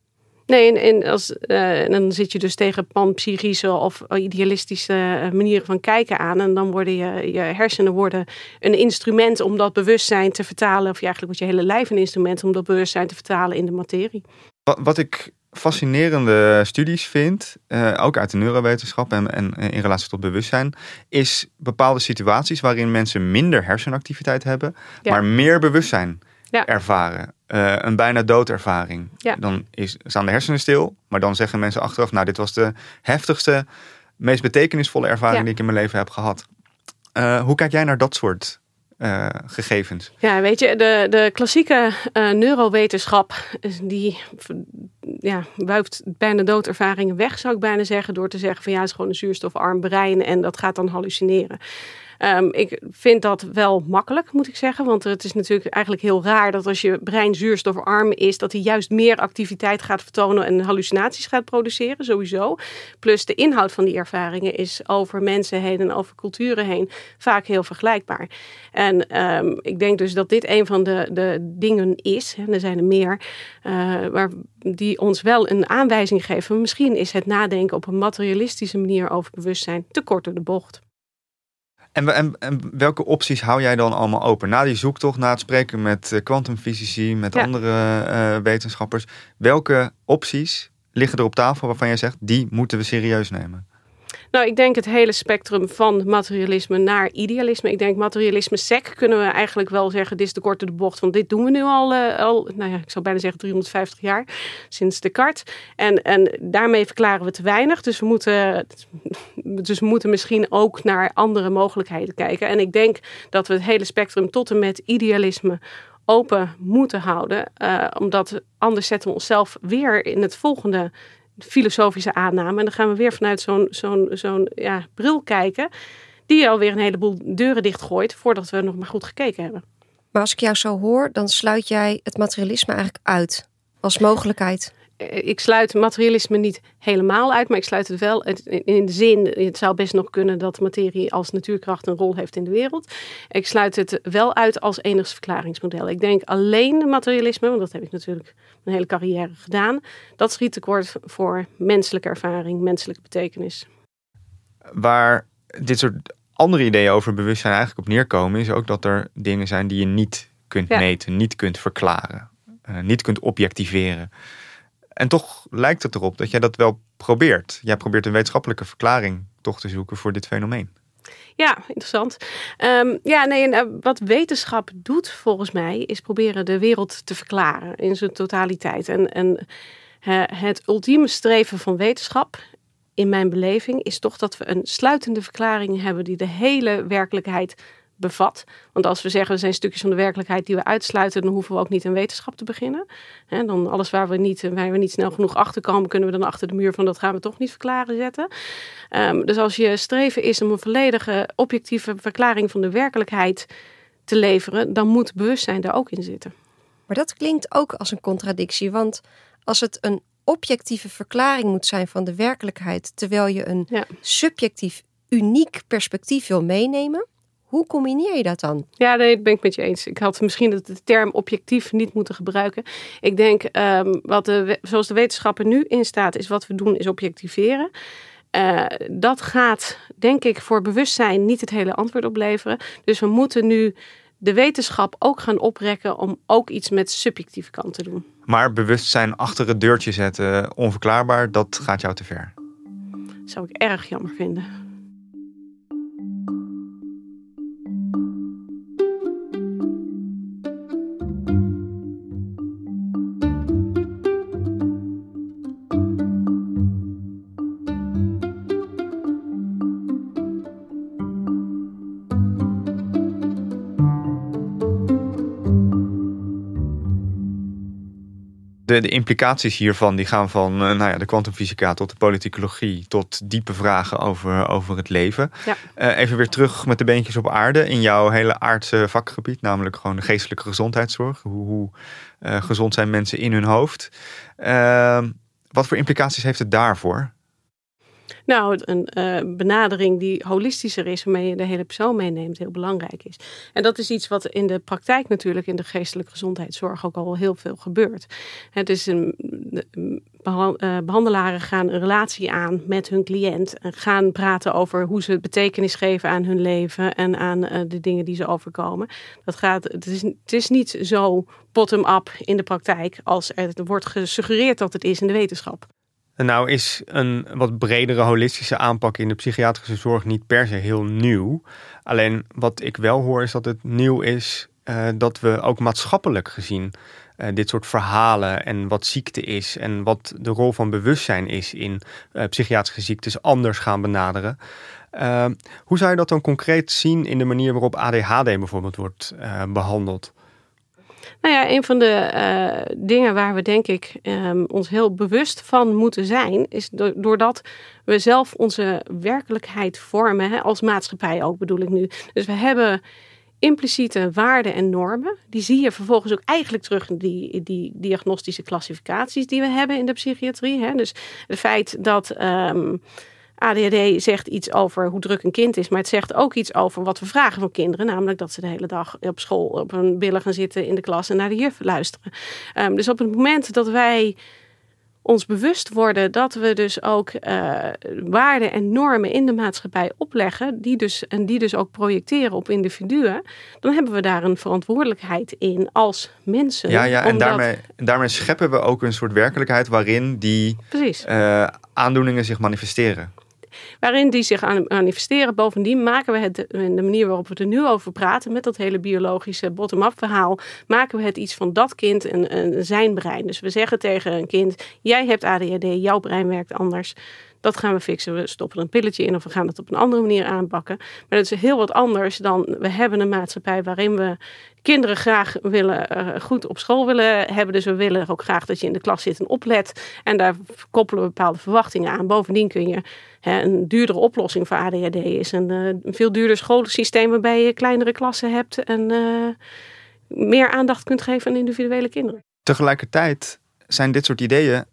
Nee, en, als, uh, dan zit je dus tegen panpsychische of idealistische eh, manieren van kijken aan. En dan worden je, je hersenen worden een instrument om dat bewustzijn te vertalen. Of eigenlijk wordt je hele lijf een instrument om dat bewustzijn te vertalen in de materie. Wat, wat ik fascinerende studies vind, uh, ook uit de neurowetenschap en, en in relatie tot bewustzijn, is bepaalde situaties waarin mensen minder hersenactiviteit hebben, ja. maar meer bewustzijn ja. ervaren. Uh, een bijna doodervaring. Ja. Dan is, staan de hersenen stil, maar dan zeggen mensen achteraf: Nou, dit was de heftigste, meest betekenisvolle ervaring ja. die ik in mijn leven heb gehad. Uh, hoe kijk jij naar dat soort uh, gegevens? Ja, weet je, de, de klassieke neurowetenschap, die ja, wuift bijna doodervaringen weg, zou ik bijna zeggen, door te zeggen: van ja, het is gewoon een zuurstofarm brein en dat gaat dan hallucineren. Um, ik vind dat wel makkelijk, moet ik zeggen. Want het is natuurlijk eigenlijk heel raar dat als je brein zuurstofarm is, dat hij juist meer activiteit gaat vertonen en hallucinaties gaat produceren, sowieso. Plus de inhoud van die ervaringen is over mensen heen en over culturen heen vaak heel vergelijkbaar. En um, ik denk dus dat dit een van de, de dingen is, en er zijn er meer, uh, waar, die ons wel een aanwijzing geven. Misschien is het nadenken op een materialistische manier over bewustzijn te kort door de bocht. En, en, en, welke opties hou jij dan allemaal open? Na die zoektocht, na het spreken met kwantumfysici, met ja. andere uh, wetenschappers. Welke opties liggen er op tafel waarvan jij zegt, die moeten we serieus nemen? Nou, ik denk het hele spectrum van materialisme naar idealisme. Ik denk materialisme sec kunnen we eigenlijk wel zeggen, dit is de korte de bocht. Want dit doen we nu al, uh, al nou ja, ik zou bijna zeggen 350 jaar, sinds Descartes. En, en daarmee verklaren we te weinig. Dus we, moeten, dus moeten misschien ook naar andere mogelijkheden kijken. En ik denk dat we het hele spectrum tot en met idealisme open moeten houden. Uh, omdat anders zetten we onszelf weer in het volgende filosofische aanname. En dan gaan we weer vanuit zo'n zo'n zo'n ja, bril kijken. Die alweer een heleboel deuren dichtgooit voordat we nog maar goed gekeken hebben. Maar als ik jou zo hoor, dan sluit jij het materialisme eigenlijk uit als mogelijkheid. Eh, ik sluit materialisme niet helemaal uit, maar ik sluit het wel in de zin, het zou best nog kunnen dat materie als natuurkracht een rol heeft in de wereld. Ik sluit het wel uit als enigste verklaringsmodel. Ik denk alleen materialisme, want dat heb ik natuurlijk mijn hele carrière gedaan, dat schiet tekort voor menselijke ervaring, menselijke betekenis. Waar dit soort andere ideeën over bewustzijn eigenlijk op neerkomen, is ook dat er dingen zijn die je niet kunt ja. meten, niet kunt verklaren, uh, niet kunt objectiveren. En toch lijkt het erop dat jij dat wel probeert. Jij probeert een wetenschappelijke verklaring toch te zoeken voor dit fenomeen. Ja, interessant. Um, ja, nee, en, uh, wat wetenschap doet volgens mij is proberen de wereld te verklaren in zijn totaliteit. En, en het ultieme streven van wetenschap in mijn beleving, is toch dat we een sluitende verklaring hebben die de hele werkelijkheid bevat. Want als we zeggen we zijn stukjes van de werkelijkheid die we uitsluiten, dan hoeven we ook niet in wetenschap te beginnen. He, dan alles waar we, niet, waar we niet snel genoeg achter komen, kunnen we dan achter de muur van dat gaan we toch niet verklaren zetten. Um, dus als je streven is om een volledige objectieve verklaring van de werkelijkheid te leveren, dan moet bewustzijn daar ook in zitten. Maar dat klinkt ook als een contradictie, want als het een objectieve verklaring moet zijn van de werkelijkheid, terwijl je een ja. subjectief uniek perspectief wil meenemen, hoe combineer je dat dan? Ja, nee, dat ben ik met je eens. Ik had misschien de term objectief niet moeten gebruiken. Ik denk, um, wat de, zoals de wetenschapper nu in staat, is wat we doen, is objectiveren. Uh, dat gaat, denk ik, voor bewustzijn niet het hele antwoord opleveren. Dus we moeten nu de wetenschap ook gaan oprekken om ook iets met subjectieve kant te doen. Maar bewustzijn achter het deurtje zetten, onverklaarbaar, dat gaat jou te ver. Zou ik erg jammer vinden. De, de implicaties hiervan die gaan van uh, nou ja, de kwantumfysica tot de politicologie tot diepe vragen over, over het leven. Ja. Uh, even weer terug met de beentjes op aarde in jouw hele aardse vakgebied, namelijk gewoon de geestelijke gezondheidszorg. Hoe, hoe uh, gezond zijn mensen in hun hoofd? Ehm, wat voor implicaties heeft het daarvoor? Nou, een uh, benadering die holistischer is, waarmee je de hele persoon meeneemt, heel belangrijk is. En dat is iets wat in de praktijk natuurlijk in de geestelijke gezondheidszorg ook al heel veel gebeurt. Het is een, uh, behandelaren gaan een relatie aan met hun cliënt en gaan praten over hoe ze betekenis geven aan hun leven en aan uh, de dingen die ze overkomen. Dat gaat, het, is, het is niet zo bottom-up in de praktijk als er wordt gesuggereerd dat het is in de wetenschap. Nou is een wat bredere holistische aanpak in de psychiatrische zorg niet per se heel nieuw. Alleen wat ik wel hoor is dat het nieuw is uh, dat we ook maatschappelijk gezien uh, dit soort verhalen en wat ziekte is en wat de rol van bewustzijn is in uh, psychiatrische ziektes anders gaan benaderen. hoe zou je dat dan concreet zien in de manier waarop ADHD bijvoorbeeld wordt behandeld? Nou ja, een van de uh, dingen waar we denk ik um, ons heel bewust van moeten zijn, is do doordat we zelf onze werkelijkheid vormen, hè, als maatschappij ook bedoel ik nu. Dus we hebben impliciete waarden en normen. Die zie je vervolgens ook eigenlijk terug in die, die diagnostische klassificaties die we hebben in de psychiatrie. Hè. Dus het feit dat. Um, ADHD zegt iets over hoe druk een kind is, maar het zegt ook iets over wat we vragen van kinderen. Namelijk dat ze de hele dag op school op hun billen gaan zitten in de klas en naar de juf luisteren. Um, dus op het moment dat wij ons bewust worden dat we dus ook uh, waarden en normen in de maatschappij opleggen, die dus, en die dus ook projecteren op individuen, dan hebben we daar een verantwoordelijkheid in als mensen. Ja, ja en daarmee, daarmee scheppen we ook een soort werkelijkheid waarin die uh, aandoeningen zich manifesteren waarin die zich manifesteren. Bovendien maken we het, de manier waarop we er nu over praten, met dat hele biologische bottom-up verhaal, maken we het iets van dat kind en, en zijn brein. Dus we zeggen tegen een kind, jij hebt ADHD, jouw brein werkt anders. Dat gaan we fixen. We stoppen er een pilletje in of we gaan het op een andere manier aanpakken. Maar dat is heel wat anders dan we hebben een maatschappij waarin we kinderen graag willen, uh, goed op school willen hebben. Dus we willen ook graag dat je in de klas zit en oplet. En daar koppelen we bepaalde verwachtingen aan. Bovendien kun je hè, een duurdere oplossing voor ADHD is een, uh, een veel duurder schoolsysteem waarbij je kleinere klassen hebt en uh, meer aandacht kunt geven aan individuele kinderen. Tegelijkertijd zijn dit soort ideeën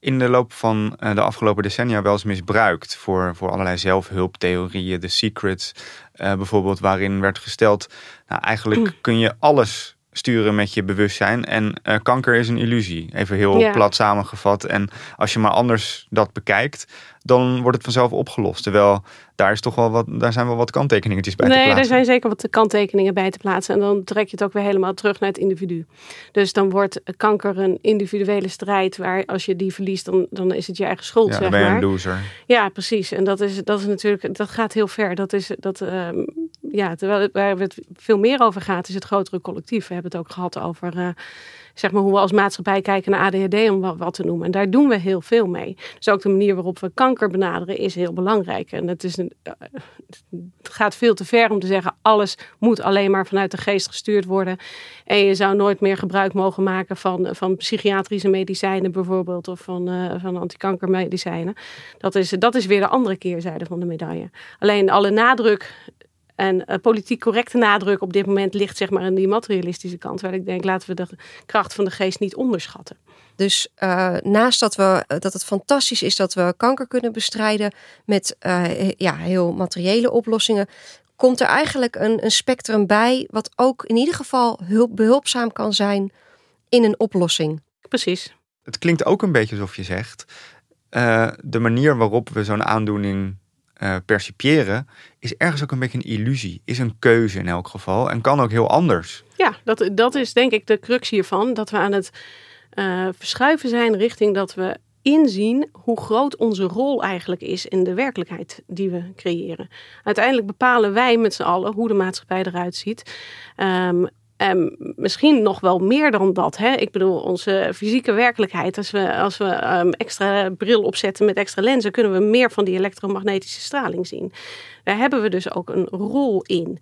in de loop van de afgelopen decennia wel eens misbruikt voor, voor allerlei zelfhulptheorieën, de secrets uh, bijvoorbeeld, waarin werd gesteld, nou eigenlijk kun je alles sturen met je bewustzijn. En uh, kanker is een illusie. Even heel plat samengevat. En als je maar anders dat bekijkt, dan wordt het vanzelf opgelost. Terwijl daar, is toch wel wat, daar zijn wel wat kanttekeningetjes bij nee, te plaatsen. Nee, er zijn zeker wat kanttekeningen bij te plaatsen. En dan trek je het ook weer helemaal terug naar het individu. Dus dan wordt kanker een individuele strijd waar als je die verliest, dan, dan is het je eigen schuld. Ja, zeg dan ben je maar. een loser. Ja, precies. En dat is, dat is natuurlijk, dat gaat heel ver. Dat is, dat, um, ja, terwijl waar het veel meer over gaat, is het grotere collectief. We hebben het ook gehad over uh, zeg maar hoe we als maatschappij kijken naar ADHD, om wat, te noemen. En daar doen we heel veel mee. Dus ook de manier waarop we kanker benaderen is heel belangrijk. En het, is een, eh, het gaat veel te ver om te zeggen, alles moet alleen maar vanuit de geest gestuurd worden. En je zou nooit meer gebruik mogen maken van, van psychiatrische medicijnen bijvoorbeeld, of van, uh, van antikankermedicijnen. Dat is, dat is weer de andere keerzijde van de medaille. Alleen alle nadruk en uh, politiek correcte nadruk op dit moment ligt zeg maar aan die materialistische kant. Waar ik denk, laten we de kracht van de geest niet onderschatten. Dus uh, naast dat, we, dat het fantastisch is dat we kanker kunnen bestrijden met uh, ja, heel materiële oplossingen, komt er eigenlijk een, een spectrum bij wat ook in ieder geval hulp, behulpzaam kan zijn in een oplossing. Precies. Het klinkt ook een beetje alsof je zegt, de manier waarop we zo'n aandoening uh, percipiëren, is ergens ook een beetje een illusie. Is een keuze in elk geval en kan ook heel anders. Ja, dat, dat is denk ik de crux hiervan. Dat we aan het uh, verschuiven zijn richting dat we inzien hoe groot onze rol eigenlijk is in de werkelijkheid die we creëren. Uiteindelijk bepalen wij met z'n allen hoe de maatschappij eruit ziet. Um, Um, misschien nog wel meer dan dat. Hè? Ik bedoel, onze fysieke werkelijkheid. Als we, als we um, extra bril opzetten met extra lenzen, kunnen we meer van die elektromagnetische straling zien. Daar hebben we dus ook een rol in.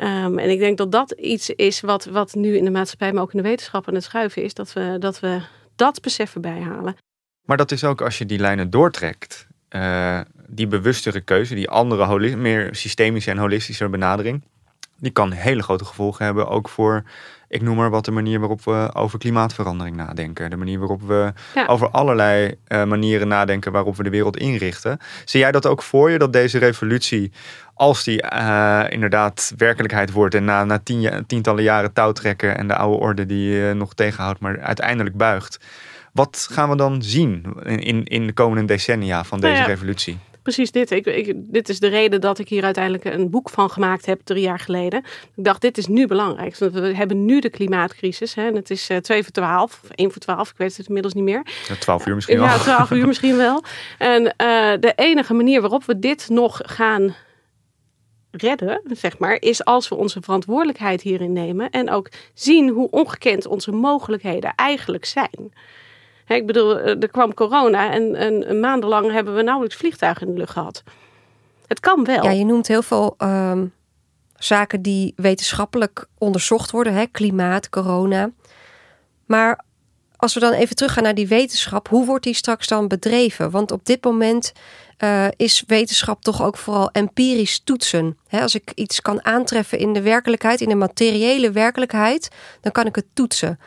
Um, en ik denk dat dat iets is wat, wat nu in de maatschappij, maar ook in de wetenschap aan het schuiven is. Dat we dat, we dat beseffen bijhalen. Maar dat is ook als je die lijnen doortrekt. Uh, die bewustere keuze, die andere, meer systemische en holistische benadering die kan hele grote gevolgen hebben, ook voor, ik noem maar wat, de manier waarop we over klimaatverandering nadenken. De manier waarop we over allerlei uh, manieren nadenken waarop we de wereld inrichten. Zie jij dat ook voor je, dat deze revolutie, als die uh, inderdaad werkelijkheid wordt en na, na tien, tientallen jaren touwtrekken en de oude orde die je nog tegenhoudt, maar uiteindelijk buigt. Wat gaan we dan zien in, in de komende decennia van deze nou revolutie? Precies dit. Ik, ik, dit is de reden dat ik hier uiteindelijk een boek van gemaakt heb drie jaar geleden. Ik dacht, dit is nu belangrijk. Want we hebben nu de klimaatcrisis. Hè, en het is uh, twee voor twaalf, of één voor twaalf. Ik weet het inmiddels niet meer. Ja, twaalf uur misschien wel. Ja, twaalf uur misschien wel. En uh, de enige manier waarop we dit nog gaan redden, zeg maar, is als we onze verantwoordelijkheid hierin nemen en ook zien hoe ongekend onze mogelijkheden eigenlijk zijn ik bedoel, eh, er kwam corona en, en maandenlang hebben we nauwelijks vliegtuigen in de lucht gehad. Het kan wel. Ja, je noemt heel veel um, zaken die wetenschappelijk onderzocht worden. Hè? Klimaat, corona. Maar als we dan even teruggaan naar die wetenschap, hoe wordt die straks dan bedreven? Want op dit moment uh, is wetenschap toch ook vooral empirisch toetsen. als ik iets kan aantreffen in de werkelijkheid, in de materiële werkelijkheid, dan kan ik het toetsen.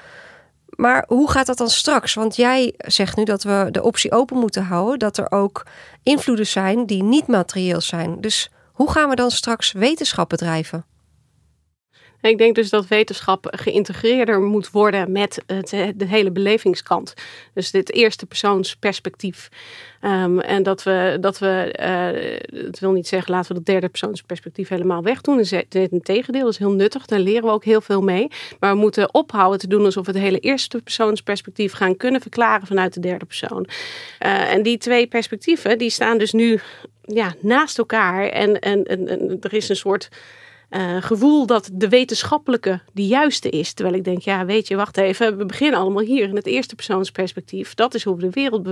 Maar hoe gaat dat dan straks? Want jij zegt nu dat we de optie open moeten houden dat er ook invloeden zijn die niet materieel zijn. Dus hoe gaan we dan straks wetenschap bedrijven? Ik denk dus dat wetenschap geïntegreerder moet worden met het, de hele belevingskant. Dus dit eerste persoonsperspectief. Um, en dat we, dat we uh, het wil niet zeggen, laten we dat derde persoonsperspectief helemaal wegdoen. Het tegendeel, dat is heel nuttig. Daar leren we ook heel veel mee. Maar we moeten ophouden te doen alsof we het hele eerste persoonsperspectief gaan kunnen verklaren vanuit de derde persoon. Uh, en die twee perspectieven, die staan dus nu ja, naast elkaar. En, en, en er is een soort uh, gevoel dat de wetenschappelijke de juiste is. Terwijl ik denk, ja, weet je, wacht even. We beginnen allemaal hier in het eerste persoonsperspectief. Dat is hoe we de wereld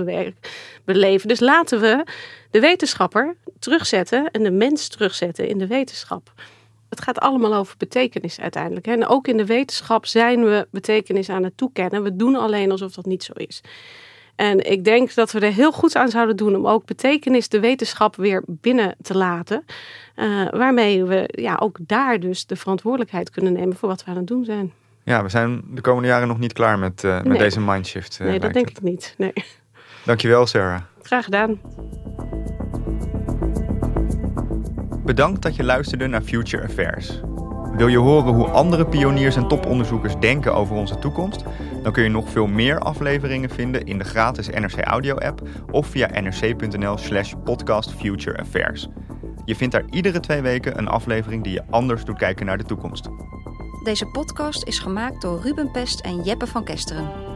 beleven. Dus laten we de wetenschapper terugzetten en de mens terugzetten in de wetenschap. Het gaat allemaal over betekenis uiteindelijk. En ook in de wetenschap zijn we betekenis aan het toekennen. We doen alleen alsof dat niet zo is. En ik denk dat we er heel goed aan zouden doen om ook betekenis de wetenschap weer binnen te laten. Uh, waarmee we ja, ook daar dus de verantwoordelijkheid kunnen nemen voor wat we aan het doen zijn. Ja, we zijn de komende jaren nog niet klaar met, uh, met deze mindshift. Uh, nee, dat denk ik niet. Nee. Dankjewel, Sarah. Graag gedaan. Bedankt dat je luisterde naar Future Affairs. Wil je horen hoe andere pioniers en toponderzoekers denken over onze toekomst? Dan kun je nog veel meer afleveringen vinden in de gratis NRC Audio app of via nrc.nl/slash podcast Future Affairs. Je vindt daar iedere twee weken een aflevering die je anders doet kijken naar de toekomst. Deze podcast is gemaakt door Ruben Pest en Jeppe van Kesteren.